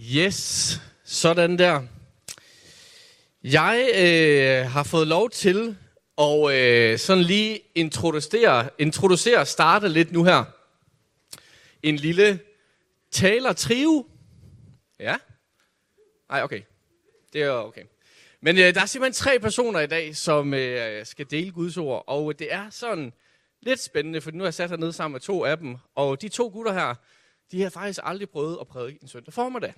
Yes, sådan der. Jeg øh, har fået lov til at øh, sådan lige introducere, introducere starte lidt nu her. En lille taler-trio. Ja. Nej, okay. Det er okay. Men øh, der er simpelthen tre personer i dag, som øh, skal dele Guds ord. Og det er sådan lidt spændende, for nu har jeg sat hernede sammen med to af dem. Og de to gutter her, de har faktisk aldrig prøvet at prædike en søndag formiddag.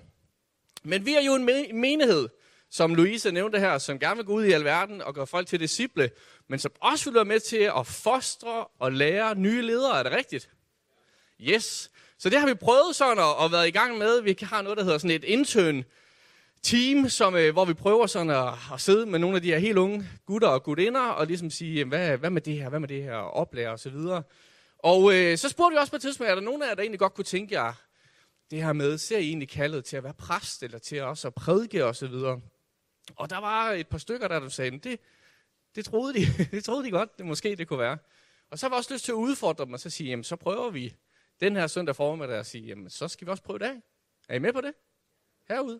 Men vi er jo en menighed, som Louise nævnte her, som gerne vil gå ud i alverden og gøre folk til disciple, men som også vil være med til at fostre og lære nye ledere. Er det rigtigt? Yes. Så det har vi prøvet sådan at, at være i gang med. Vi har noget, der hedder sådan et intern team, som, øh, hvor vi prøver sådan at, at sidde med nogle af de her helt unge gutter og gutinder, og ligesom sige, hvad, hvad med det her, hvad med det her, og så videre. Og øh, så spurgte vi også på et tidspunkt, er der nogen af jer, der egentlig godt kunne tænke jer, det her med, ser I egentlig kaldet til at være præst, eller til også at prædike og så videre. Og der var et par stykker, der, der sagde, det, det troede de, det troede de godt, det måske det kunne være. Og så var jeg også lyst til at udfordre dem, og så sige, jamen så prøver vi den her søndag formiddag at sige, jamen så skal vi også prøve det dag. Er I med på det? Herude?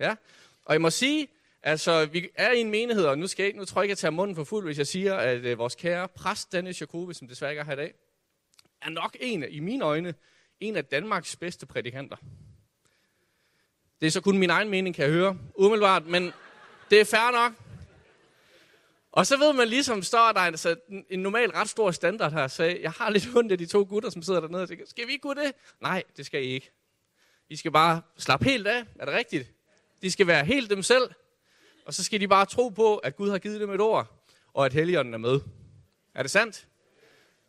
Ja. Og jeg må sige, altså vi er i en menighed, og nu, skal jeg, nu tror jeg ikke, at jeg tager munden for fuld, hvis jeg siger, at øh, vores kære præst, Dennis Jacobi, som desværre ikke er her i dag, er nok en, i mine øjne, en af Danmarks bedste prædikanter. Det er så kun min egen mening, kan jeg høre, umiddelbart, men det er fair nok. Og så ved man ligesom, står der altså, en normal ret stor standard her, så jeg har lidt ondt af de to gutter, som sidder dernede og tænker, skal vi ikke kunne det? Nej, det skal I ikke. I skal bare slappe helt af, er det rigtigt? De skal være helt dem selv, og så skal de bare tro på, at Gud har givet dem et ord, og at Helligånden er med. Er det sandt?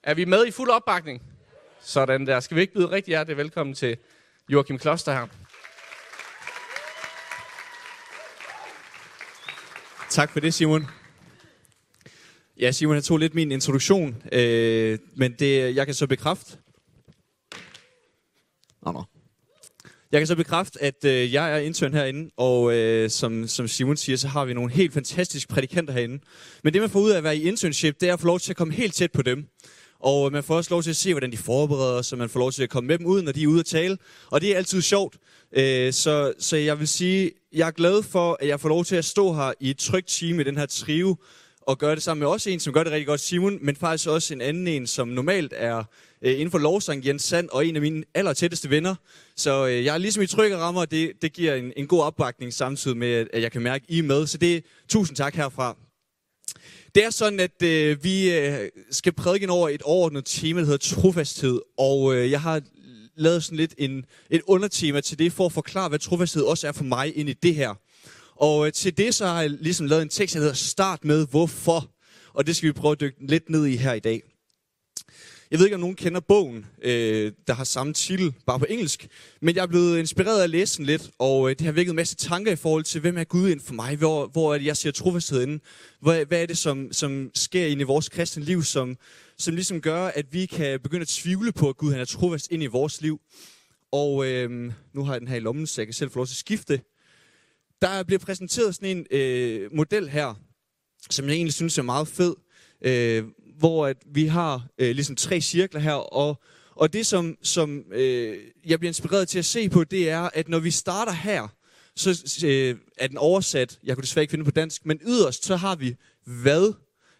Er vi med i fuld opbakning? Sådan der. Skal vi ikke byde rigtig hjertelig velkommen til Joachim Kloster her? Tak for det, Simon. Ja, Simon jeg tog lidt min introduktion, øh, men det, jeg kan så bekræfte... Nå, nå. Jeg kan så bekræfte, at øh, jeg er intern herinde, og øh, som, som Simon siger, så har vi nogle helt fantastiske prædikanter herinde. Men det, man får ud af at være i internship, det er at få lov til at komme helt tæt på dem. Og man får også lov til at se, hvordan de forbereder sig, man får lov til at komme med dem ud, når de er ude at tale. Og det er altid sjovt. Øh, så, så jeg vil sige, jeg er glad for, at jeg får lov til at stå her i et trygt team i den her trio, og gøre det sammen med også en, som gør det rigtig godt, Simon, men faktisk også en anden en, som normalt er øh, inden for lovsang, Jens Sand, og en af mine allertætteste venner. Så øh, jeg er ligesom i trygge rammer, og det, det giver en, en god opbakning samtidig med, at jeg kan mærke, at I er med. Så det tusind tak herfra. Det er sådan, at øh, vi øh, skal prædike over et overordnet tema, der hedder trofasthed. Og øh, jeg har lavet sådan lidt en, et undertema til det, for at forklare, hvad trofasthed også er for mig ind i det her. Og øh, til det så har jeg ligesom lavet en tekst, der hedder Start med hvorfor. Og det skal vi prøve at dykke lidt ned i her i dag. Jeg ved ikke, om nogen kender bogen, øh, der har samme titel, bare på engelsk. Men jeg er blevet inspireret af at læse den lidt, og øh, det har vækket en masse tanker i forhold til, hvem er Gud ind for mig? Hvor, hvor er det, jeg ser trofasthed inde? Hvad, hvad er det, som, som sker inde i vores kristne liv, som, som ligesom gør, at vi kan begynde at tvivle på, at Gud han er trofast ind i vores liv? Og øh, nu har jeg den her i lommen, så jeg kan selv få lov til at skifte. Der bliver præsenteret sådan en øh, model her, som jeg egentlig synes er meget fed, øh, hvor at vi har øh, ligesom tre cirkler her, og, og det som, som øh, jeg bliver inspireret til at se på, det er, at når vi starter her, så øh, er den oversat, jeg kunne desværre ikke finde på dansk, men yderst, så har vi hvad,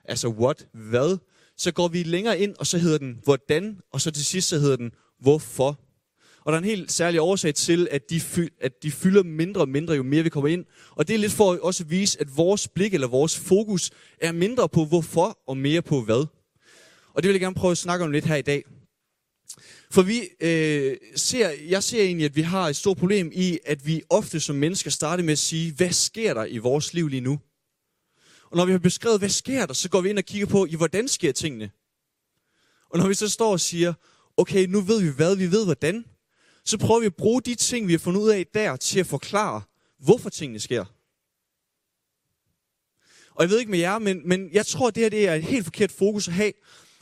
altså what, hvad, så går vi længere ind, og så hedder den hvordan, og så til sidst så hedder den hvorfor. Og der er en helt særlig årsag til, at de, fy, at de fylder mindre og mindre, jo mere vi kommer ind. Og det er lidt for at også vise, at vores blik eller vores fokus er mindre på hvorfor og mere på hvad. Og det vil jeg gerne prøve at snakke om lidt her i dag. For vi øh, ser, jeg ser egentlig, at vi har et stort problem i, at vi ofte som mennesker starter med at sige, hvad sker der i vores liv lige nu? Og når vi har beskrevet, hvad sker der, så går vi ind og kigger på, i hvordan sker tingene? Og når vi så står og siger, okay, nu ved vi hvad, vi ved hvordan, så prøver vi at bruge de ting, vi har fundet ud af der, til at forklare, hvorfor tingene sker. Og jeg ved ikke med jer, men, men jeg tror, at det her det er et helt forkert fokus at have.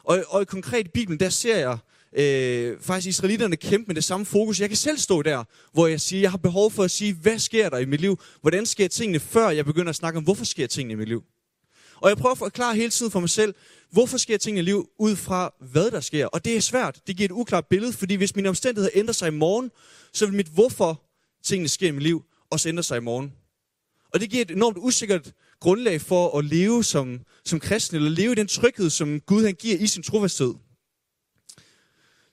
Og, og i konkret i Bibelen, der ser jeg øh, faktisk israelitterne kæmpe med det samme fokus. Jeg kan selv stå der, hvor jeg siger, jeg har behov for at sige, hvad sker der i mit liv? Hvordan sker tingene, før jeg begynder at snakke om, hvorfor sker tingene i mit liv? Og jeg prøver at forklare hele tiden for mig selv, hvorfor sker tingene i liv ud fra, hvad der sker. Og det er svært. Det giver et uklart billede, fordi hvis mine omstændigheder ændrer sig i morgen, så vil mit hvorfor tingene sker i mit liv, også ændre sig i morgen. Og det giver et enormt usikkert grundlag for at leve som, som kristen, eller leve i den tryghed, som Gud han giver i sin trofasthed.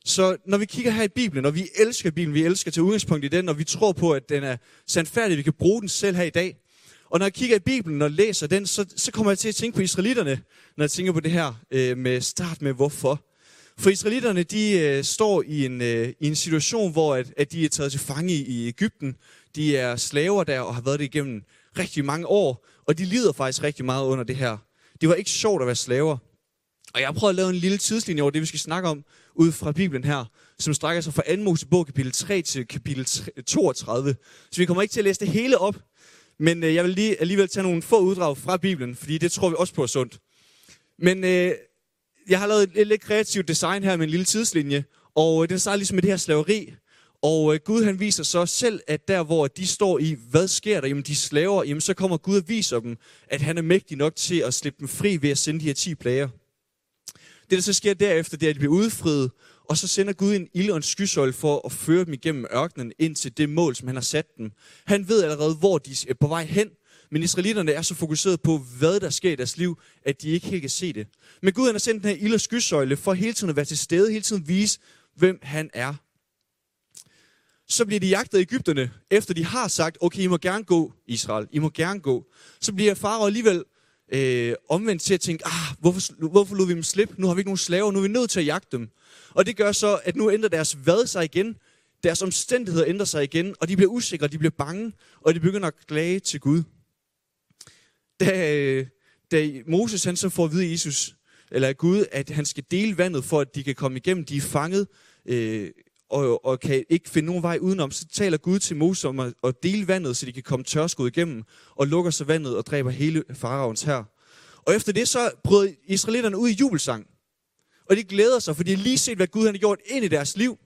Så når vi kigger her i Bibelen, og vi elsker Bibelen, vi elsker til udgangspunkt i den, og vi tror på, at den er sandfærdig, vi kan bruge den selv her i dag. Og når jeg kigger i Bibelen og læser den, så, så kommer jeg til at tænke på israelitterne, når jeg tænker på det her øh, med start med hvorfor. For israelitterne, de øh, står i en, øh, i en situation, hvor at, at de er taget til fange i, Ægypten. De er slaver der og har været det igennem rigtig mange år, og de lider faktisk rigtig meget under det her. Det var ikke sjovt at være slaver. Og jeg har prøvet at lave en lille tidslinje over det, vi skal snakke om, ud fra Bibelen her, som strækker sig fra 2. Mosebog kapitel 3 til kapitel 32. Så vi kommer ikke til at læse det hele op, men øh, jeg vil lige alligevel tage nogle få uddrag fra Bibelen, fordi det tror vi også på er sundt. Men øh, jeg har lavet et lidt kreativt design her med en lille tidslinje, og øh, den starter ligesom med det her slaveri. Og øh, Gud han viser så selv, at der hvor de står i, hvad sker der? Jamen de slaver, jamen så kommer Gud og viser dem, at han er mægtig nok til at slippe dem fri ved at sende de her 10 plager. Det der så sker derefter, det er, at de bliver udfriet, og så sender Gud en ild og en skysøjle for at føre dem igennem ørkenen ind til det mål, som han har sat dem. Han ved allerede, hvor de er på vej hen, men israelitterne er så fokuseret på, hvad der sker i deres liv, at de ikke helt kan se det. Men Gud han har sendt den her ild og skysøjle for hele tiden at være til stede, hele tiden vise, hvem han er. Så bliver de jagtet af Ægypterne, efter de har sagt, okay, I må gerne gå, Israel, I må gerne gå. Så bliver far alligevel øh, omvendt til at tænke, ah, hvorfor, hvorfor lod vi dem slippe? Nu har vi ikke nogen slaver, nu er vi nødt til at jagte dem. Og det gør så, at nu ændrer deres hvad sig igen, deres omstændigheder ændrer sig igen, og de bliver usikre, de bliver bange, og de begynder at klage til Gud. Da, øh, da Moses han så får at vide Jesus, eller Gud, at han skal dele vandet, for at de kan komme igennem, de er fanget, øh, og, og kan ikke finde nogen vej udenom, så taler Gud til Moses om at, at dele vandet, så de kan komme tørskud igennem, og lukker så vandet og dræber hele faraons her. Og efter det så bryder israelitterne ud i jubelsang. Og de glæder sig, for de har lige set, hvad Gud han har gjort ind i deres liv.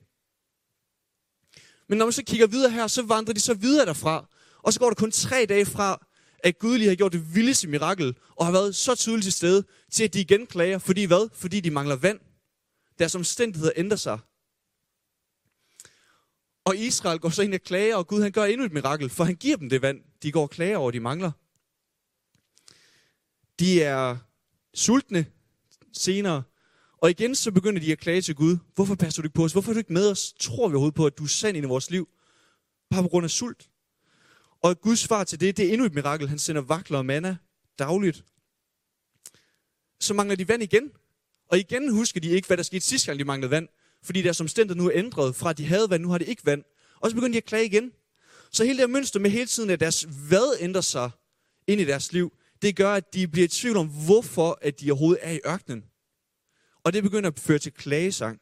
Men når man så kigger videre her, så vandrer de så videre derfra. Og så går der kun tre dage fra, at Gud lige har gjort det vildeste mirakel, og har været så tydeligt til stede, til at de igen klager. Fordi hvad? Fordi de mangler vand. Deres omstændigheder ændrer sig. Og Israel går så ind og klager, og Gud han gør endnu et mirakel, for han giver dem det vand, de går og klager over, de mangler. De er sultne senere, og igen så begynder de at klage til Gud. Hvorfor passer du ikke på os? Hvorfor er du ikke med os? Tror vi overhovedet på, at du er sand ind i vores liv? Bare på grund af sult. Og Guds svar til det, det er endnu et mirakel. Han sender vakler og manna dagligt. Så mangler de vand igen. Og igen husker de ikke, hvad der skete sidste gang, de manglede vand. Fordi deres omstændigheder nu er ændret fra, at de havde vand, nu har de ikke vand. Og så begynder de at klage igen. Så hele det her mønster med hele tiden, at deres hvad ændrer sig ind i deres liv, det gør, at de bliver i tvivl om, hvorfor at de overhovedet er i ørkenen. Og det begynder at føre til klagesang.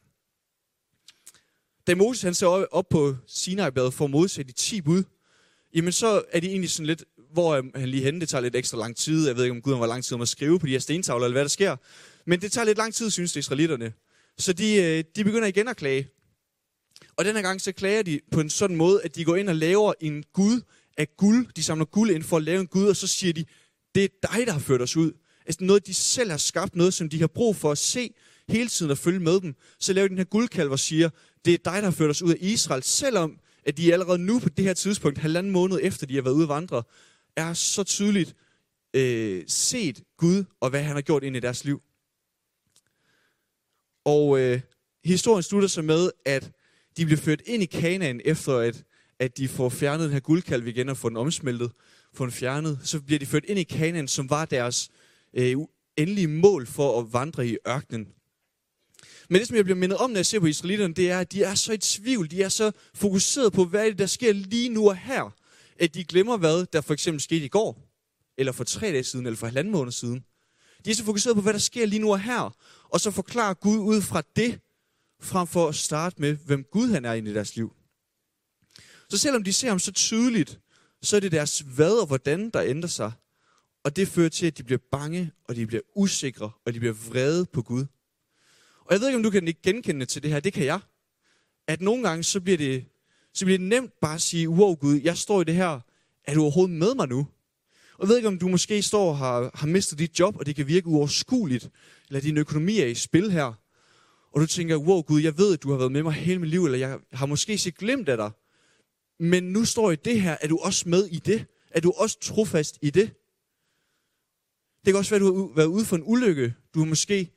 Da Moses han så op på Sinai-badet for at modsætte de 10 bud, jamen så er de egentlig sådan lidt, hvor øh, han lige henne, det tager lidt ekstra lang tid. Jeg ved ikke, om Gud har lang tid om at skrive på de her stentavler, eller hvad der sker. Men det tager lidt lang tid, synes det israelitterne. Så de, øh, de begynder igen at klage. Og denne gang så klager de på en sådan måde, at de går ind og laver en Gud af guld. De samler guld ind for at lave en Gud, og så siger de, det er dig, der har ført os ud. Altså noget, de selv har skabt, noget, som de har brug for at se hele tiden og følge med dem. Så laver de den her guldkalv og siger, det er dig, der har ført os ud af Israel, selvom at de allerede nu på det her tidspunkt, halvanden måned efter de har været ude at vandre, er så tydeligt øh, set Gud og hvad han har gjort ind i deres liv. Og øh, historien slutter så med, at de bliver ført ind i Kanaan, efter at, at de får fjernet den her guldkalv igen og får den omsmeltet, får den fjernet. Så bliver de ført ind i Kanaan, som var deres øh, endelige mål for at vandre i ørkenen. Men det, som jeg bliver mindet om, når jeg ser på israelitterne, det er, at de er så i tvivl. De er så fokuseret på, hvad det, der sker lige nu og her, at de glemmer, hvad der for eksempel skete i går, eller for tre dage siden, eller for halvanden måned siden. De er så fokuseret på, hvad der sker lige nu og her, og så forklarer Gud ud fra det, frem for at starte med, hvem Gud han er i deres liv. Så selvom de ser ham så tydeligt, så er det deres hvad og hvordan, der ændrer sig. Og det fører til, at de bliver bange, og de bliver usikre, og de bliver vrede på Gud. Og jeg ved ikke, om du kan genkende til det her. Det kan jeg. At nogle gange, så bliver det, så bliver det nemt bare at sige, wow Gud, jeg står i det her. Er du overhovedet med mig nu? Og ved ikke, om du måske står og har, har mistet dit job, og det kan virke uoverskueligt, eller din økonomi er i spil her. Og du tænker, wow Gud, jeg ved, at du har været med mig hele mit liv, eller jeg har måske set glemt af dig. Men nu står i det her, er du også med i det? Er du også trofast i det? Det kan også være, at du har været ude for en ulykke. Du har måske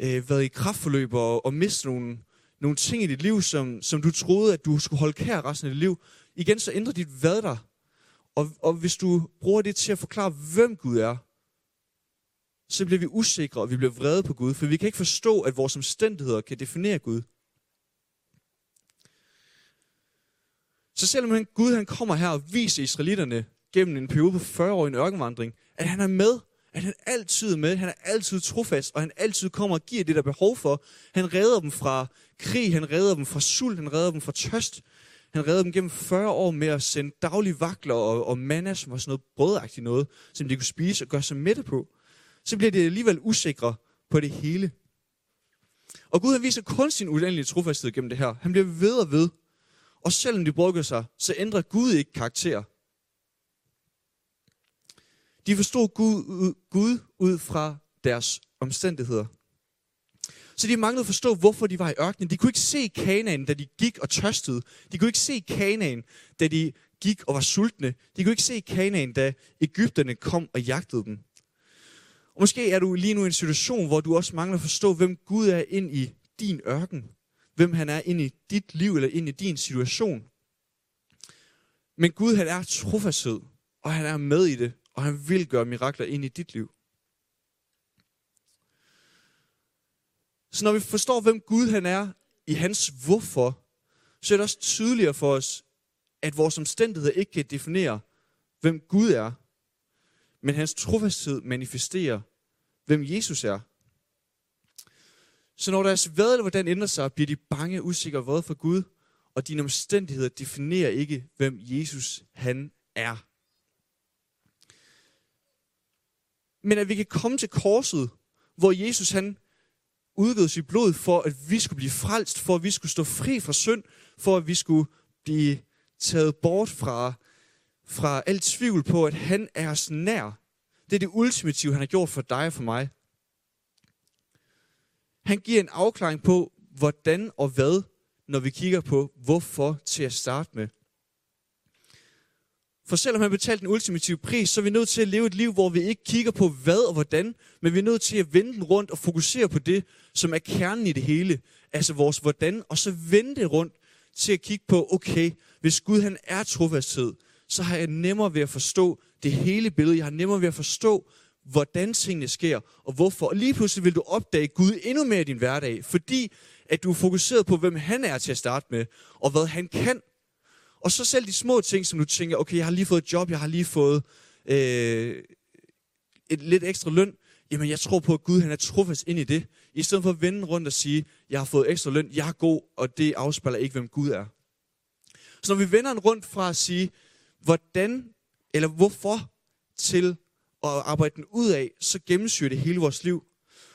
øh, været i kraftforløb og, og mistet nogle, nogle ting i dit liv, som, som du troede, at du skulle holde kær resten af dit liv. Igen, så ændrer dit hvad der. Og, og hvis du bruger det til at forklare, hvem Gud er, så bliver vi usikre, og vi bliver vrede på Gud, for vi kan ikke forstå, at vores omstændigheder kan definere Gud. Så selvom han, Gud han kommer her og viser israelitterne gennem en periode på 40 år i en ørkenvandring, at han er med, at han altid er med, han er altid trofast, og han altid kommer og giver det, der er behov for. Han redder dem fra krig, han redder dem fra sult, han redder dem fra tørst. Han redder dem gennem 40 år med at sende daglige vakler og, og manna, som var sådan noget brødagtigt noget, som de kunne spise og gøre sig mætte på. Så bliver de alligevel usikre på det hele. Og Gud han viser kun sin uendelige trofasthed gennem det her. Han bliver ved og ved. Og selvom de brugger sig, så ændrer Gud ikke karakter. De forstod Gud, Gud ud fra deres omstændigheder. Så de manglede at forstå, hvorfor de var i ørkenen. De kunne ikke se Kanaan, da de gik og tørstede. De kunne ikke se Kanaan, da de gik og var sultne. De kunne ikke se Kanaan, da Ægypterne kom og jagtede dem. Og måske er du lige nu i en situation, hvor du også mangler at forstå, hvem Gud er ind i din ørken. Hvem han er ind i dit liv eller ind i din situation. Men Gud han er trofasthed, og han er med i det, og han vil gøre mirakler ind i dit liv. Så når vi forstår, hvem Gud han er i hans hvorfor, så er det også tydeligere for os, at vores omstændigheder ikke kan definere, hvem Gud er, men hans trofasthed manifesterer, hvem Jesus er. Så når deres hvad eller hvordan ændrer sig, bliver de bange, usikre og for Gud, og dine omstændigheder definerer ikke, hvem Jesus han er. Men at vi kan komme til korset, hvor Jesus han udgød sit blod for, at vi skulle blive frelst, for at vi skulle stå fri fra synd, for at vi skulle blive taget bort fra, fra alt tvivl på, at han er os nær. Det er det ultimative, han har gjort for dig og for mig. Han giver en afklaring på, hvordan og hvad, når vi kigger på, hvorfor til at starte med. For selvom han betalte den ultimative pris, så er vi nødt til at leve et liv, hvor vi ikke kigger på hvad og hvordan, men vi er nødt til at vende den rundt og fokusere på det, som er kernen i det hele. Altså vores hvordan, og så vende det rundt til at kigge på, okay, hvis Gud han er trofasthed, så har jeg nemmere ved at forstå det hele billede. Jeg har nemmere ved at forstå, hvordan tingene sker, og hvorfor. Og lige pludselig vil du opdage Gud endnu mere i din hverdag, fordi at du er fokuseret på, hvem han er til at starte med, og hvad han kan. Og så selv de små ting, som du tænker, okay, jeg har lige fået et job, jeg har lige fået øh, et lidt ekstra løn. Jamen, jeg tror på, at Gud han er trofast ind i det. I stedet for at vende rundt og sige, jeg har fået ekstra løn, jeg er god, og det afspejler ikke, hvem Gud er. Så når vi vender den rundt fra at sige, hvordan eller hvorfor, til at arbejde den ud af, så gennemsyrer det hele vores liv.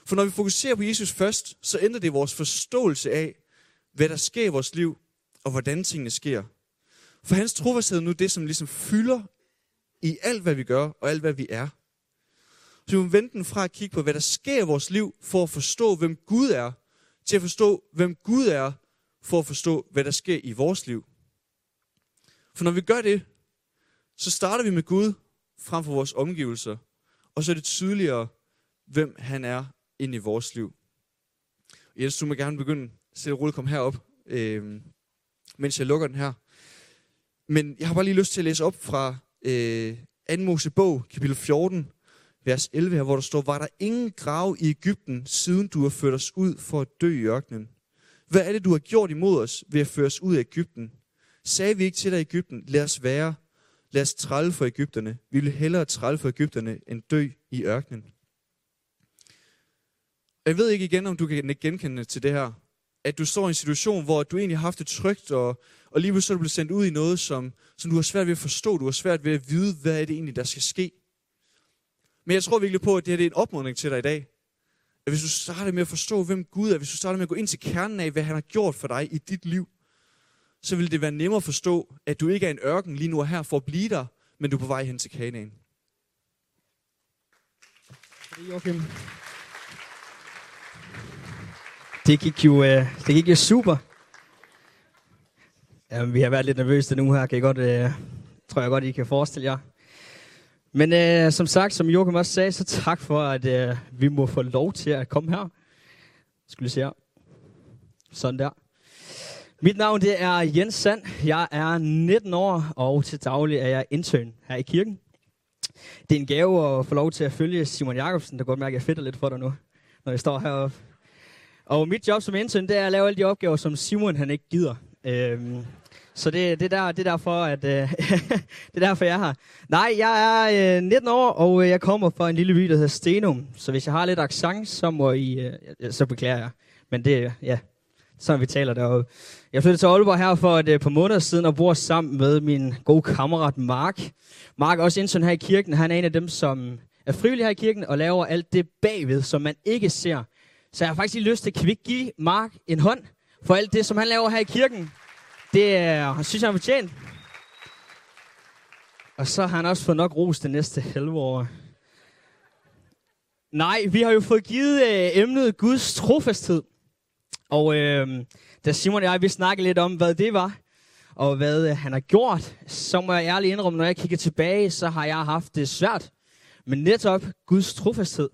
For når vi fokuserer på Jesus først, så ændrer det vores forståelse af, hvad der sker i vores liv, og hvordan tingene sker. For hans trofasthed er nu det, som ligesom fylder i alt, hvad vi gør, og alt, hvad vi er. Så vi må vente den fra at kigge på, hvad der sker i vores liv, for at forstå, hvem Gud er, til at forstå, hvem Gud er, for at forstå, hvad der sker i vores liv. For når vi gør det, så starter vi med Gud frem for vores omgivelser, og så er det tydeligere, hvem han er ind i vores liv. Jens, du må gerne begynde at roligt kom herop, øh, mens jeg lukker den her. Men jeg har bare lige lyst til at læse op fra øh, 2. Mosebog, kapitel 14, vers 11 her, hvor der står, var der ingen grav i Ægypten, siden du har ført os ud for at dø i ørkenen? Hvad er det, du har gjort imod os ved at føre os ud af Ægypten? Sagde vi ikke til dig i Ægypten, lad os være, lad os trælle for Ægypterne. Vi vil hellere trælle for Ægypterne, end dø i ørkenen. Jeg ved ikke igen, om du kan genkende til det her. At du står i en situation, hvor du egentlig har haft det trygt, og, og lige pludselig er du blevet sendt ud i noget, som, som du har svært ved at forstå. Du har svært ved at vide, hvad er det egentlig, der skal ske. Men jeg tror virkelig på, at det her det er en opmuntring til dig i dag. At hvis du starter med at forstå, hvem Gud er, hvis du starter med at gå ind til kernen af, hvad han har gjort for dig i dit liv, så vil det være nemmere at forstå, at du ikke er en ørken lige nu og her for at blive der, men du er på vej hen til Kanaan. Joachim. Det gik jo, øh, det gik jo super. Jamen, vi har været lidt nervøse nu her, kan I godt, øh, tror jeg godt, I kan forestille jer. Men øh, som sagt, som Joachim også sagde, så tak for, at øh, vi må få lov til at komme her. Skal vi se her. Sådan der. Mit navn det er Jens Sand. Jeg er 19 år, og til daglig er jeg intern her i kirken. Det er en gave at få lov til at følge Simon Jakobsen, der godt mærke, at jeg fedter lidt for dig nu, når jeg står heroppe. Og mit job som intern, det er at lave alle de opgaver, som Simon han ikke gider. Øhm, så det, det, der, det er derfor, at øh, det er derfor, jeg er her. Nej, jeg er øh, 19 år, og øh, jeg kommer fra en lille by, der hedder Stenum. Så hvis jeg har lidt accent, så må I, øh, så beklager jeg. Men det, ja, sådan vi taler deroppe. Jeg flyttede til Aalborg her for et øh, par måneder siden og bor sammen med min gode kammerat Mark. Mark er også intern her i kirken. Han er en af dem, som er frivillig her i kirken og laver alt det bagved, som man ikke ser. Så jeg har faktisk lige lyst til, at vi give Mark en hånd for alt det, som han laver her i kirken. Det er, synes jeg, han fortjent. Og så har han også fået nok ros det næste halve år. Nej, vi har jo fået givet øh, emnet Guds trofasthed. Og øh, da Simon og jeg, vi snakkede lidt om, hvad det var, og hvad øh, han har gjort, så må jeg ærligt indrømme, når jeg kigger tilbage, så har jeg haft det svært. Men netop Guds trofasthed.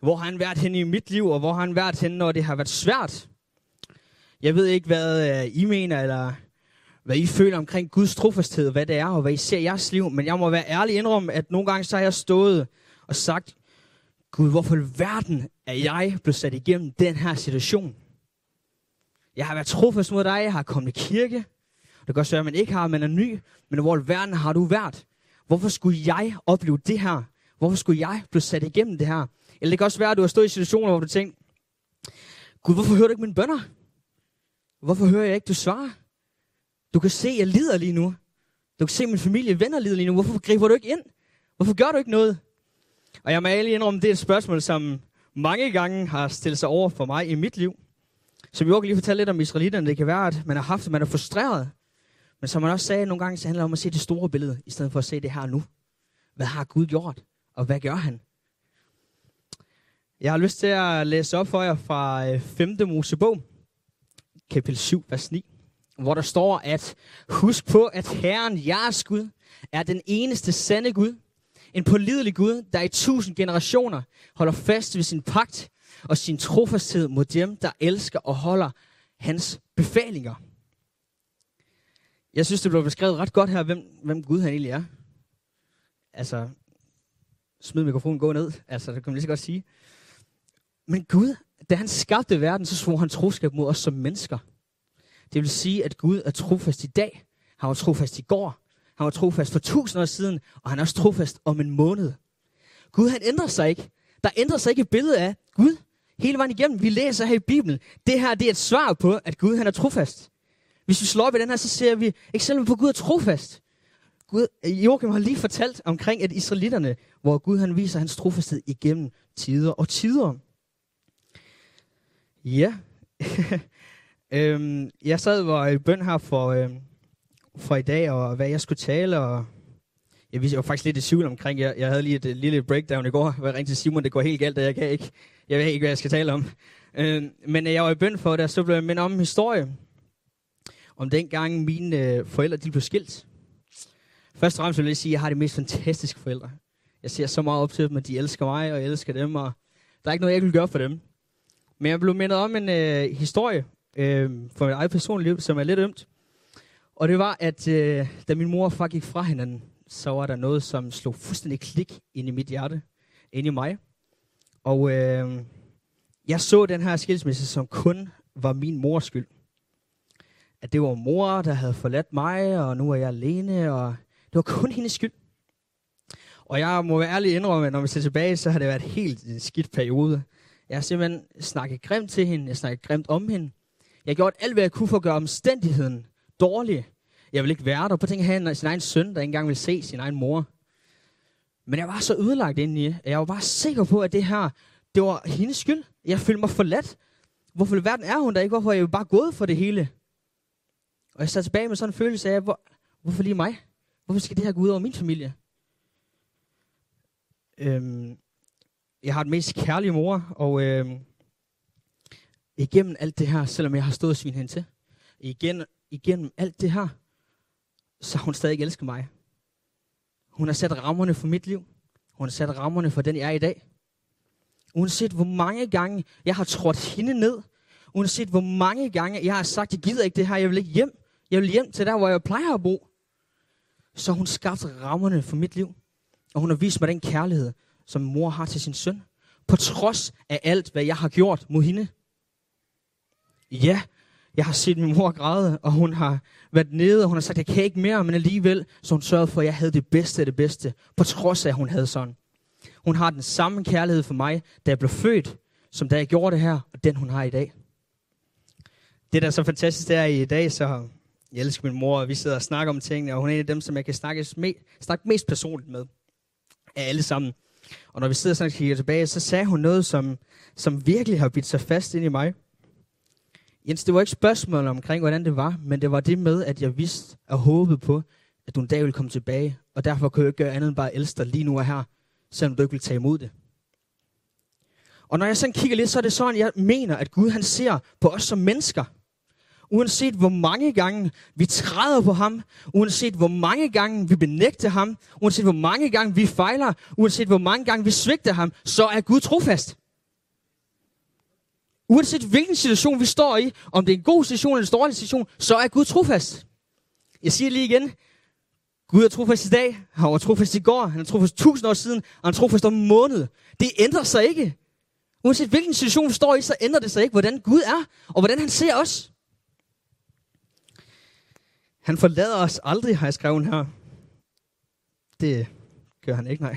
Hvor har han været hen i mit liv, og hvor har han været hen, når det har været svært. Jeg ved ikke, hvad øh, I mener, eller hvad I føler omkring Guds trofasthed, hvad det er, og hvad I ser i jeres liv. Men jeg må være ærlig indrømme, at nogle gange så har jeg stået og sagt, Gud, hvorfor i verden er jeg blevet sat igennem den her situation? Jeg har været trofast mod dig, jeg har kommet i kirke. Det kan også være, at man ikke har, man er ny. Men hvor i verden har du været? Hvorfor skulle jeg opleve det her? Hvorfor skulle jeg blive sat igennem det her? Eller det kan også være, at du har stået i situationer, hvor du tænker, Gud, hvorfor hører du ikke mine bønder? Hvorfor hører jeg ikke, du svarer? Du kan se, at jeg lider lige nu. Du kan se, at min familie venner lider lige nu. Hvorfor griber du ikke ind? Hvorfor gør du ikke noget? Og jeg må ærlig indrømme, det er et spørgsmål, som mange gange har stillet sig over for mig i mit liv. Som jeg kan lige fortælle lidt om israelitterne. Det kan være, at man har haft, man er frustreret. Men som man også sagde nogle gange, så handler det om at se det store billede, i stedet for at se det her nu. Hvad har Gud gjort? Og hvad gør han? Jeg har lyst til at læse op for jer fra øh, 5. Mosebog, kapitel 7, vers 9, hvor der står, at husk på, at Herren, jeres Gud, er den eneste sande Gud, en pålidelig Gud, der i tusind generationer holder fast ved sin pagt og sin trofasthed mod dem, der elsker og holder hans befalinger. Jeg synes, det blev beskrevet ret godt her, hvem, hvem Gud han egentlig er. Altså, smid mikrofonen, gå ned. Altså, det kan man lige så godt sige. Men Gud, da han skabte verden, så svor han troskab mod os som mennesker. Det vil sige, at Gud er trofast i dag. Han var trofast i går. Han var trofast for tusind år siden. Og han er også trofast om en måned. Gud, han ændrer sig ikke. Der ændrer sig ikke et billede af Gud hele vejen igennem. Vi læser her i Bibelen. Det her det er et svar på, at Gud han er trofast. Hvis vi slår op i den her, så ser vi eksempel på, at Gud er trofast. Gud, Joachim har lige fortalt omkring, at israelitterne, hvor Gud han viser hans trofasthed igennem tider og tider. Ja. øhm, jeg sad og i bøn her for, øhm, for i dag, og hvad jeg skulle tale, og jeg, jeg var faktisk lidt i tvivl omkring, jeg, jeg havde lige et, et lille breakdown i går, hvor jeg ringte til Simon, det går helt galt, og jeg kan ikke, jeg ved ikke, hvad jeg skal tale om. Øhm, men øh, jeg var i bøn for det, og så blev jeg mindet om en historie, om dengang mine øh, forældre de blev skilt. Først og fremmest vil jeg sige, at jeg har de mest fantastiske forældre. Jeg ser så meget op til dem, at de elsker mig, og jeg elsker dem, og der er ikke noget, jeg vil gøre for dem. Men jeg blev mindet om en øh, historie øh, for mit eget personlige liv, som er lidt ømt. Og det var, at øh, da min mor og far gik fra hinanden, så var der noget, som slog fuldstændig klik ind i mit hjerte, ind i mig. Og øh, jeg så den her skilsmisse, som kun var min mors skyld. At det var mor, der havde forladt mig, og nu er jeg alene, og det var kun hendes skyld. Og jeg må være ærlig indrømme, at når vi ser tilbage, så har det været en helt skidt periode. Jeg har simpelthen snakket grimt til hende. Jeg snakket grimt om hende. Jeg har gjort alt, hvad jeg kunne for at gøre omstændigheden dårlig. Jeg vil ikke være der. På at have sin egen søn, der ikke engang vil se sin egen mor. Men jeg var så ødelagt indeni, at jeg var bare sikker på, at det her, det var hendes skyld. Jeg følte mig forladt. Hvorfor i verden er hun der ikke? Hvorfor er jeg bare gået for det hele? Og jeg sad tilbage med sådan en følelse af, hvor, hvorfor lige mig? Hvorfor skal det her gå ud over min familie? Øhm, jeg har den mest kærlige mor, og øh, igennem alt det her, selvom jeg har stået og svin hen til, igen, igennem alt det her, så har hun stadig elsket mig. Hun har sat rammerne for mit liv. Hun har sat rammerne for den, jeg er i dag. Uanset hvor mange gange jeg har trådt hende ned. Uanset hvor mange gange jeg har sagt, jeg gider ikke det her, jeg vil ikke hjem. Jeg vil hjem til der, hvor jeg plejer at bo. Så hun skabte rammerne for mit liv. Og hun har vist mig den kærlighed, som mor har til sin søn. På trods af alt, hvad jeg har gjort mod hende. Ja, jeg har set min mor græde, og hun har været nede, og hun har sagt, jeg kan ikke mere, men alligevel, så hun sørgede for, at jeg havde det bedste af det bedste, på trods af, at hun havde sådan. Hun har den samme kærlighed for mig, da jeg blev født, som da jeg gjorde det her, og den hun har i dag. Det, der er så fantastisk, det er i dag, så jeg elsker min mor, og vi sidder og snakker om tingene, og hun er en af dem, som jeg kan snakke, mest, snakke mest personligt med af alle sammen. Og når vi sidder sådan og kigger tilbage, så sagde hun noget, som, som virkelig har bidt sig fast ind i mig. Jens, det var ikke spørgsmålet omkring, hvordan det var, men det var det med, at jeg vidste og håbede på, at du en dag ville komme tilbage, og derfor kunne jeg ikke gøre andet end bare elske dig lige nu og her, selvom du ikke vil tage imod det. Og når jeg sådan kigger lidt, så er det sådan, jeg mener, at Gud han ser på os som mennesker. Uanset hvor mange gange vi træder på ham, uanset hvor mange gange vi benægter ham, uanset hvor mange gange vi fejler, uanset hvor mange gange vi svigter ham, så er Gud trofast. Uanset hvilken situation vi står i, om det er en god situation eller en dårlig situation, så er Gud trofast. Jeg siger lige igen, Gud er trofast i dag, han var trofast i går, han er trofast tusind år siden, og han er trofast om en måned. Det ændrer sig ikke. Uanset hvilken situation vi står i, så ændrer det sig ikke, hvordan Gud er, og hvordan han ser os. Han forlader os aldrig, har jeg skrevet her. Det gør han ikke, nej.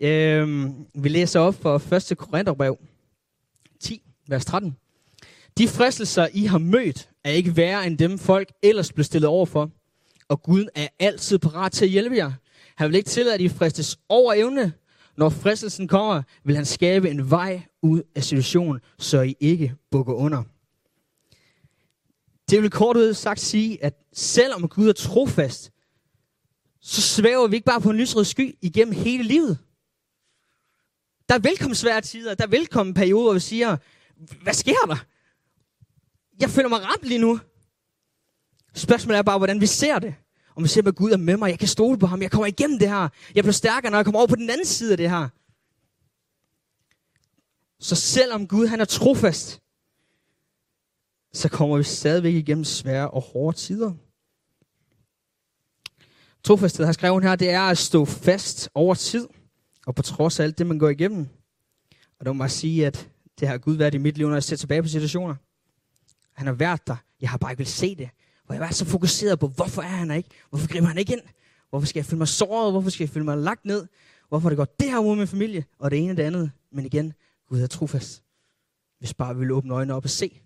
øhm, vi læser op for 1. Korintherbrev 10, vers 13. De fristelser, I har mødt, er ikke værre end dem, folk ellers blev stillet over for. Og Gud er altid parat til at hjælpe jer. Han vil ikke tillade, at I fristes over evne. Når fristelsen kommer, vil han skabe en vej ud af situationen, så I ikke bukker under. Det vil kort ud sagt sige, at selvom Gud er trofast, så svæver vi ikke bare på en lysrød sky igennem hele livet. Der er velkommen svære tider, der er velkommen perioder, hvor vi siger, hvad sker der? Jeg føler mig ramt lige nu. Spørgsmålet er bare, hvordan vi ser det. Om vi ser, at Gud er med mig, jeg kan stole på ham, jeg kommer igennem det her. Jeg bliver stærkere, når jeg kommer over på den anden side af det her. Så selvom Gud han er trofast, så kommer vi stadigvæk igennem svære og hårde tider. Trofasthed har skrevet her, det er at stå fast over tid, og på trods af alt det, man går igennem. Og der må jeg sige, at det har Gud været i mit liv, når jeg ser tilbage på situationer. Han har været der. Jeg har bare ikke vil se det. Hvor jeg var så fokuseret på, hvorfor er han ikke? Hvorfor griber han ikke ind? Hvorfor skal jeg føle mig såret? Hvorfor skal jeg føle mig lagt ned? Hvorfor det går det her mod min familie? Og det ene og det andet. Men igen, Gud er trofast. Hvis bare vi vil åbne øjnene op og se.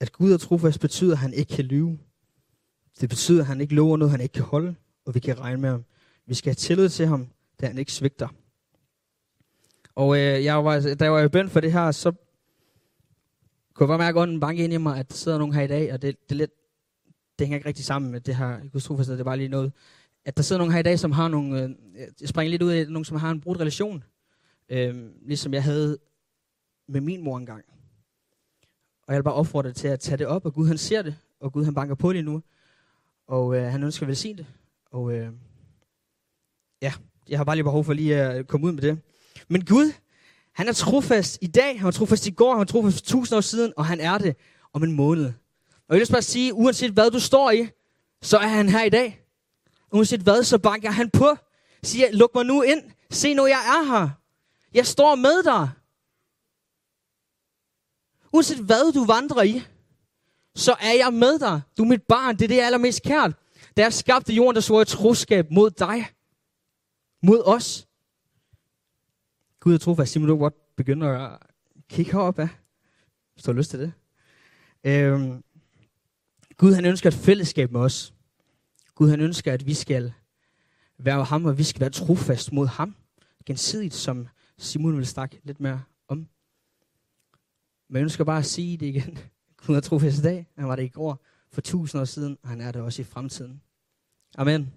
At Gud er trofast betyder, at han ikke kan lyve. Det betyder, at han ikke lover noget, han ikke kan holde, og vi kan regne med ham. Vi skal have tillid til ham, da han ikke svigter. Og øh, jeg var, da jeg var i bøn for det her, så kunne jeg bare mærke ånden banke ind i mig, at der sidder nogen her i dag, og det, det, er lidt, det hænger ikke rigtig sammen med det her Guds trofasthed, det er bare lige noget. At der sidder nogen her i dag, som har nogle, øh, jeg springer lidt ud af, nogen som har en brudt relation, øh, ligesom jeg havde med min mor engang. Og jeg vil bare opfordre dig til at tage det op, og Gud han ser det, og Gud han banker på det nu, og øh, han ønsker at det. Og øh, ja, jeg har bare lige behov for lige at komme ud med det. Men Gud, han er trofast i dag, han var trofast i går, han var trofast for tusind år siden, og han er det om en måned. Og jeg vil bare sige, uanset hvad du står i, så er han her i dag. Uanset hvad, så banker han på. Siger, luk mig nu ind. Se nu, jeg er her. Jeg står med dig. Uanset hvad du vandrer i, så er jeg med dig. Du er mit barn, det er det, jeg er allermest kært. Da jeg skabte jorden, der så jeg troskab mod dig. Mod os. Gud er trofast. Simon, du godt begynder at kigge herop af. Hvis du har lyst til det. Øhm, Gud han ønsker et fællesskab med os. Gud han ønsker, at vi skal være ham, og vi skal være trofast mod ham. Gensidigt, som Simon vil snakke lidt mere. Men jeg ønsker bare at sige det igen. Gud er trofast i dag. Han var det i går for tusind år siden, og han er det også i fremtiden. Amen.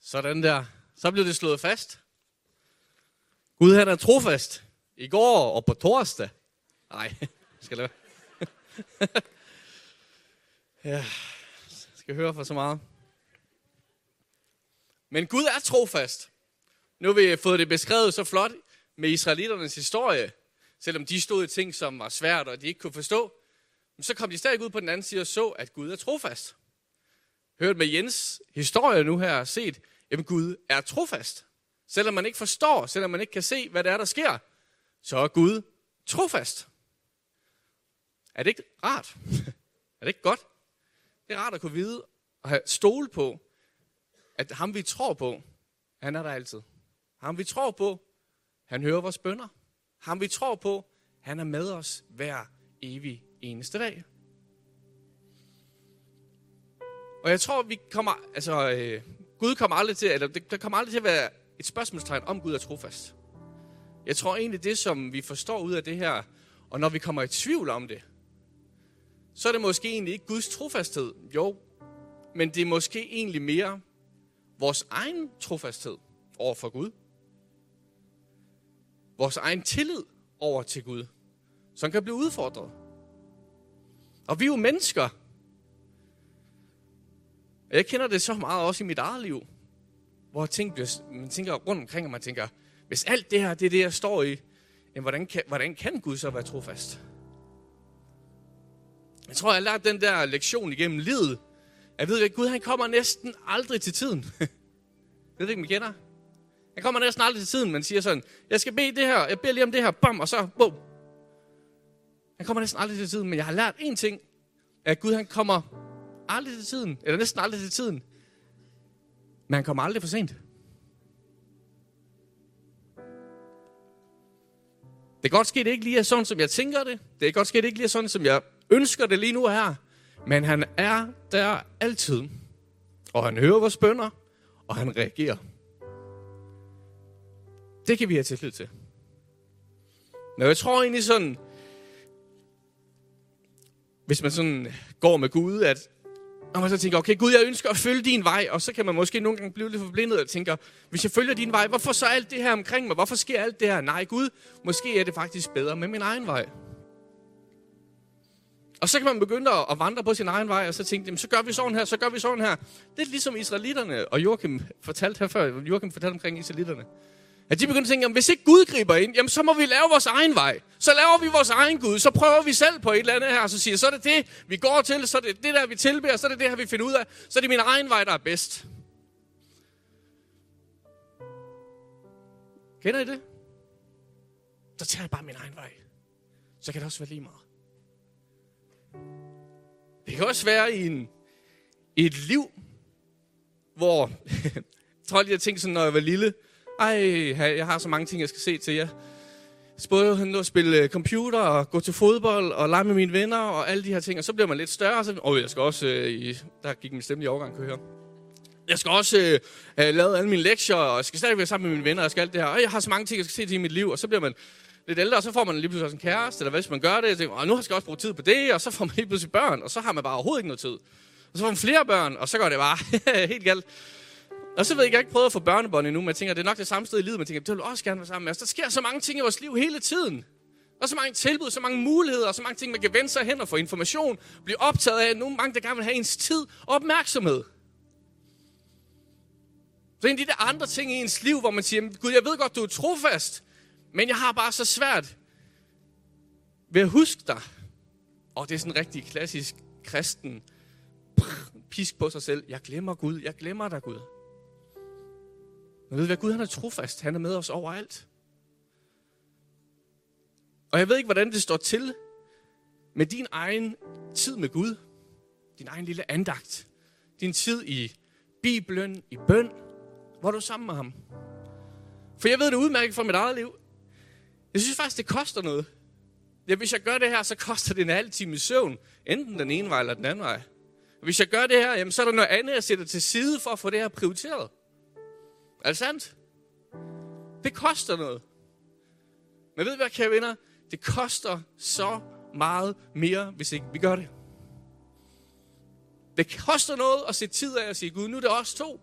Sådan der. Så blev det slået fast. Gud han er trofast. I går og på torsdag. Nej, skal det være. ja, skal høre for så meget. Men Gud er trofast. Nu har vi fået det beskrevet så flot med israeliternes historie. Selvom de stod i ting, som var svært, og de ikke kunne forstå. Men så kom de stadig ud på den anden side og så, at Gud er trofast. Hørt med Jens historie nu her set, at Gud er trofast. Selvom man ikke forstår, selvom man ikke kan se, hvad det er, der sker, så er Gud trofast. Er det ikke rart? er det ikke godt? Det er rart at kunne vide og have stole på, at ham vi tror på, han er der altid. Ham vi tror på, han hører vores bønder. Ham vi tror på, han er med os hver evig eneste dag. Og jeg tror, vi kommer, altså, øh, Gud kommer aldrig til, eller det, der kommer aldrig til at være et spørgsmålstegn om Gud er trofast. Jeg tror egentlig, det som vi forstår ud af det her, og når vi kommer i tvivl om det, så er det måske egentlig ikke Guds trofasthed. Jo, men det er måske egentlig mere vores egen trofasthed over for Gud. Vores egen tillid over til Gud, som kan blive udfordret. Og vi er jo mennesker. Jeg kender det så meget også i mit eget liv, hvor ting bliver, man tænker rundt omkring, og man tænker, hvis alt det her, det er det, jeg står i, jamen, hvordan, kan, hvordan kan Gud så være trofast? Jeg tror, jeg har lært den der lektion igennem livet. Jeg ved at Gud han kommer næsten aldrig til tiden. jeg ved ikke, om I kender. Han kommer næsten aldrig til tiden, men siger sådan, jeg skal bede det her, jeg beder lige om det her, bam, og så, bum. Han kommer næsten aldrig til tiden, men jeg har lært en ting, at Gud han kommer aldrig til tiden, eller næsten aldrig til tiden, men han kommer aldrig for sent. Det kan godt ske, det ikke lige er sådan, som jeg tænker det. Det kan godt ske, det ikke lige er sådan, som jeg ønsker det lige nu her. Men han er der altid. Og han hører vores bønder, og han reagerer. Det kan vi have tillid til. Men jeg tror egentlig sådan, hvis man sådan går med Gud, at når man så tænker, okay Gud, jeg ønsker at følge din vej, og så kan man måske nogle gange blive lidt forblindet og tænker, hvis jeg følger din vej, hvorfor så alt det her omkring mig? Hvorfor sker alt det her? Nej Gud, måske er det faktisk bedre med min egen vej. Og så kan man begynde at vandre på sin egen vej, og så tænke, jamen, så gør vi sådan her, så gør vi sådan her. Det er ligesom israelitterne, og Joachim fortalte her før, Joachim fortalte omkring israelitterne. At de begyndte at tænke, jamen, hvis ikke Gud griber ind, jamen, så må vi lave vores egen vej. Så laver vi vores egen Gud. Så prøver vi selv på et eller andet her, og så siger, så er det det, vi går til, så er det det der, vi tilbeder, så er det det her, vi finder ud af. Så er det min egen vej, der er bedst. Kender I det? Så tager jeg bare min egen vej. Så kan det også være lige meget. Det kan også være i, en, et liv, hvor... jeg tror lige, jeg tænkte sådan, når jeg var lille, ej, jeg har så mange ting, jeg skal se til jer. Både at spille øh, computer og gå til fodbold og lege med mine venner og alle de her ting. Og så bliver man lidt større. Og så, oh, jeg skal også, øh, i, der gik min stemme i overgang, kan høre. Jeg skal også øh, have lavet alle mine lektier, og jeg skal stadig være sammen med mine venner, og jeg skal alt det her. Og jeg har så mange ting, jeg skal se til i mit liv. Og så bliver man lidt ældre, og så får man lige pludselig også en kæreste, eller hvis man gør det, og tænker, nu skal jeg også bruge tid på det, og så får man lige pludselig børn, og så har man bare overhovedet ikke noget tid. Og så får man flere børn, og så går det bare helt galt. Og så ved jeg, jeg ikke prøvet at få børnebånd endnu, men jeg tænker, det er nok det samme sted i livet, men jeg tænker, det vil også gerne være sammen med os. Der sker så mange ting i vores liv hele tiden. Og så mange tilbud, så mange muligheder, så mange ting, man kan vende sig hen og få information, blive optaget af. Nogle mange, der gerne vil have ens tid og opmærksomhed. Så en af de der andre ting i ens liv, hvor man siger, Gud, jeg ved godt, du er trofast, men jeg har bare så svært ved at huske dig. Og det er sådan en rigtig klassisk kristen pisk på sig selv. Jeg glemmer Gud, jeg glemmer dig, Gud. Men ved du hvad, Gud han er trofast. Han er med os overalt. Og jeg ved ikke, hvordan det står til med din egen tid med Gud. Din egen lille andagt. Din tid i Bibelen, i bøn, hvor du er sammen med ham. For jeg ved det udmærket fra mit eget liv. Jeg synes faktisk, det koster noget. Ja, hvis jeg gør det her, så koster det en halv time søvn. Enten den ene vej eller den anden vej. Og hvis jeg gør det her, jamen, så er der noget andet, jeg sætter til side for at få det her prioriteret. Er det sandt? Det koster noget. Men ved I hvad, kære venner? Det koster så meget mere, hvis ikke vi gør det. Det koster noget at sætte tid af og sige, Gud, nu er det os to.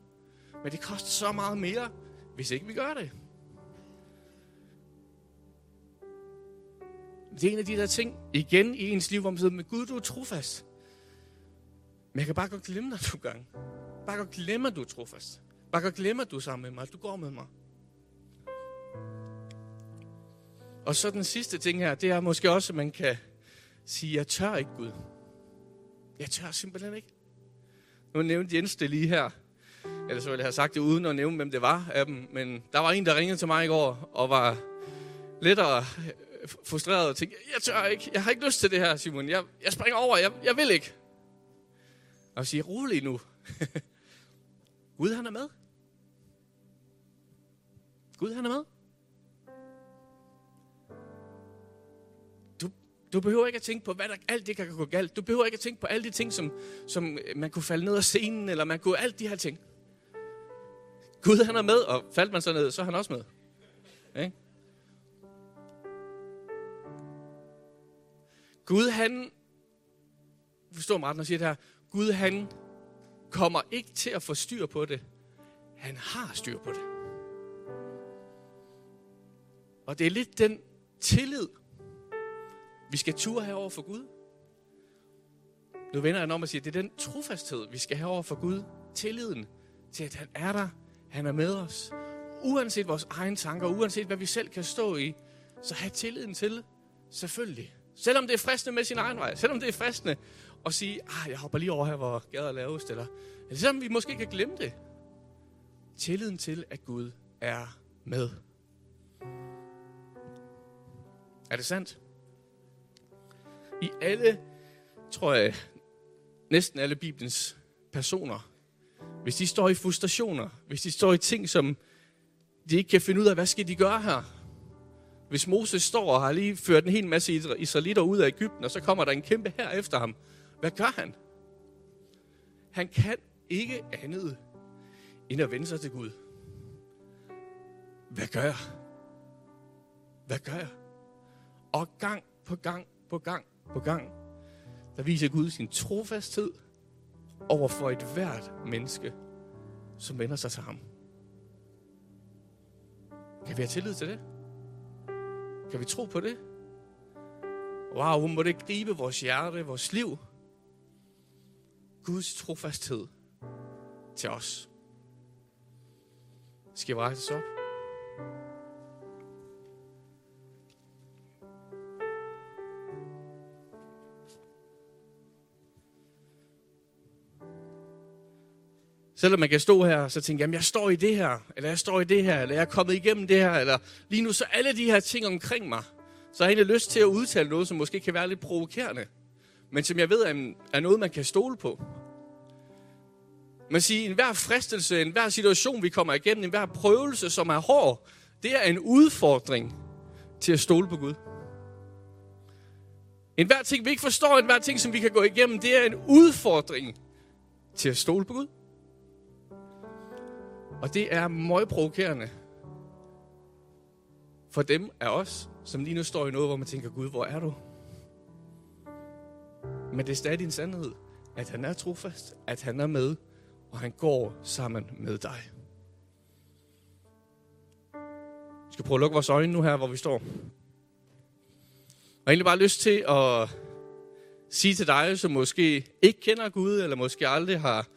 Men det koster så meget mere, hvis ikke vi gør det. Det er en af de der ting, igen i ens liv, hvor man siger, men Gud, du er trofast. Men jeg kan bare godt glemme dig nogle gange. Bare godt glemme, at du er trofast. Bare godt glemme, at du er sammen med mig, at du går med mig. Og så den sidste ting her, det er måske også, at man kan sige, jeg tør ikke, Gud. Jeg tør simpelthen ikke. Nu nævnte Jens det lige her. Ellers ville jeg have sagt det uden at nævne, hvem det var af dem. Men der var en, der ringede til mig i går og var lidt frustreret og tænkte, jeg tør ikke, jeg har ikke lyst til det her, Simon. Jeg, jeg springer over, jeg, jeg vil ikke. Og siger, rolig nu. Gud, han er med. Gud, han er med. Du, du behøver ikke at tænke på, hvad der alt det kan gå galt. Du behøver ikke at tænke på alle de ting, som, som øh, man kunne falde ned af scenen, eller man kunne alt de her ting. Gud, han er med, og faldt man så ned, så er han også med. Okay? Gud, han, forstår mig ret, når jeg siger det her, Gud, han kommer ikke til at få styr på det. Han har styr på det. Og det er lidt den tillid, vi skal ture have over for Gud. Nu vender jeg om og siger, det er den trofasthed, vi skal have over for Gud. Tilliden til, at han er der, han er med os. Uanset vores egne tanker, uanset hvad vi selv kan stå i, så have tilliden til, selvfølgelig. Selvom det er fristende med sin egen vej, selvom det er fristende at sige, ah, jeg hopper lige over her, hvor gader er lavest, eller, eller selvom vi måske kan glemme det. Tilliden til, at Gud er med. Er det sandt? I alle, tror jeg, næsten alle Bibelens personer, hvis de står i frustrationer, hvis de står i ting, som de ikke kan finde ud af, hvad skal de gøre her? Hvis Moses står og har lige ført en hel masse israelitter ud af Ægypten, og så kommer der en kæmpe her efter ham, hvad gør han? Han kan ikke andet end at vende sig til Gud. Hvad gør jeg? Hvad gør jeg? Og gang på gang på gang på gang, der viser Gud sin trofasthed over for et hvert menneske, som vender sig til ham. Kan vi have tillid til det? Kan vi tro på det? Wow, må det gribe vores hjerte, vores liv. Guds trofasthed til os. Skal vi rejse os op? Selvom man kan stå her og så tænke, jamen jeg står i det her, eller jeg står i det her, eller jeg er kommet igennem det her, eller lige nu så alle de her ting omkring mig, så har jeg egentlig lyst til at udtale noget, som måske kan være lidt provokerende, men som jeg ved er noget, man kan stole på. Man siger, en hver fristelse, en hver situation, vi kommer igennem, en hver prøvelse, som er hård, det er en udfordring til at stole på Gud. En hver ting, vi ikke forstår, en hver ting, som vi kan gå igennem, det er en udfordring til at stole på Gud. Og det er møgprovokerende for dem af os, som lige nu står i noget, hvor man tænker, Gud, hvor er du? Men det er stadig en sandhed, at han er trofast, at han er med, og han går sammen med dig. Vi skal prøve at lukke vores øjne nu her, hvor vi står. Og jeg har egentlig bare lyst til at sige til dig, som måske ikke kender Gud, eller måske aldrig har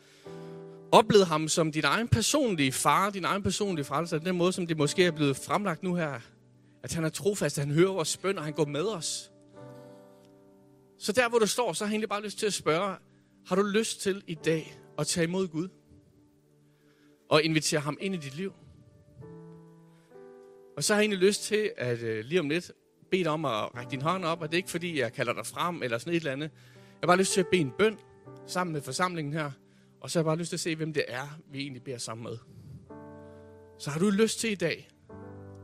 oplevet ham som din egen personlige far, din egen personlige frelser, den måde, som det måske er blevet fremlagt nu her. At han er trofast, at han hører vores bøn, og han går med os. Så der, hvor du står, så har jeg egentlig bare lyst til at spørge, har du lyst til i dag at tage imod Gud? Og invitere ham ind i dit liv? Og så har jeg egentlig lyst til, at øh, lige om lidt, bede dig om at række din hånd op, og det er ikke fordi, jeg kalder dig frem, eller sådan et eller andet. Jeg har bare lyst til at bede en bøn sammen med forsamlingen her. Og så har jeg bare lyst til at se, hvem det er, vi egentlig beder sammen med. Så har du lyst til i dag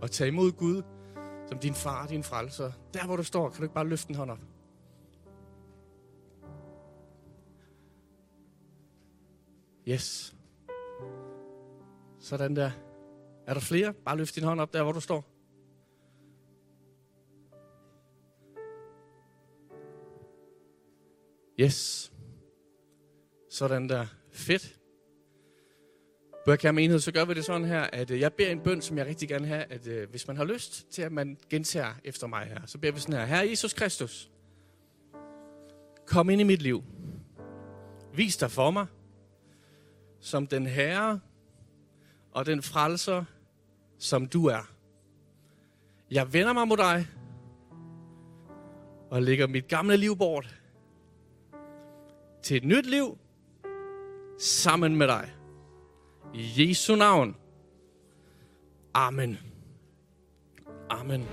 at tage imod Gud som din far, din frelser. Der hvor du står, kan du ikke bare løfte en hånd op. Yes. Sådan der. Er der flere? Bare løft din hånd op der, hvor du står. Yes. Sådan der. Fedt. Bøgerkær menighed, så gør vi det sådan her, at øh, jeg beder en bøn, som jeg rigtig gerne vil have, at øh, hvis man har lyst til, at man gentager efter mig her, så beder vi sådan her. Herre Jesus Kristus, kom ind i mit liv. Vis dig for mig, som den herre og den frelser, som du er. Jeg vender mig mod dig, og lægger mit gamle liv bort til et nyt liv sammen med dig. I Jesu navn. Amen. Amen.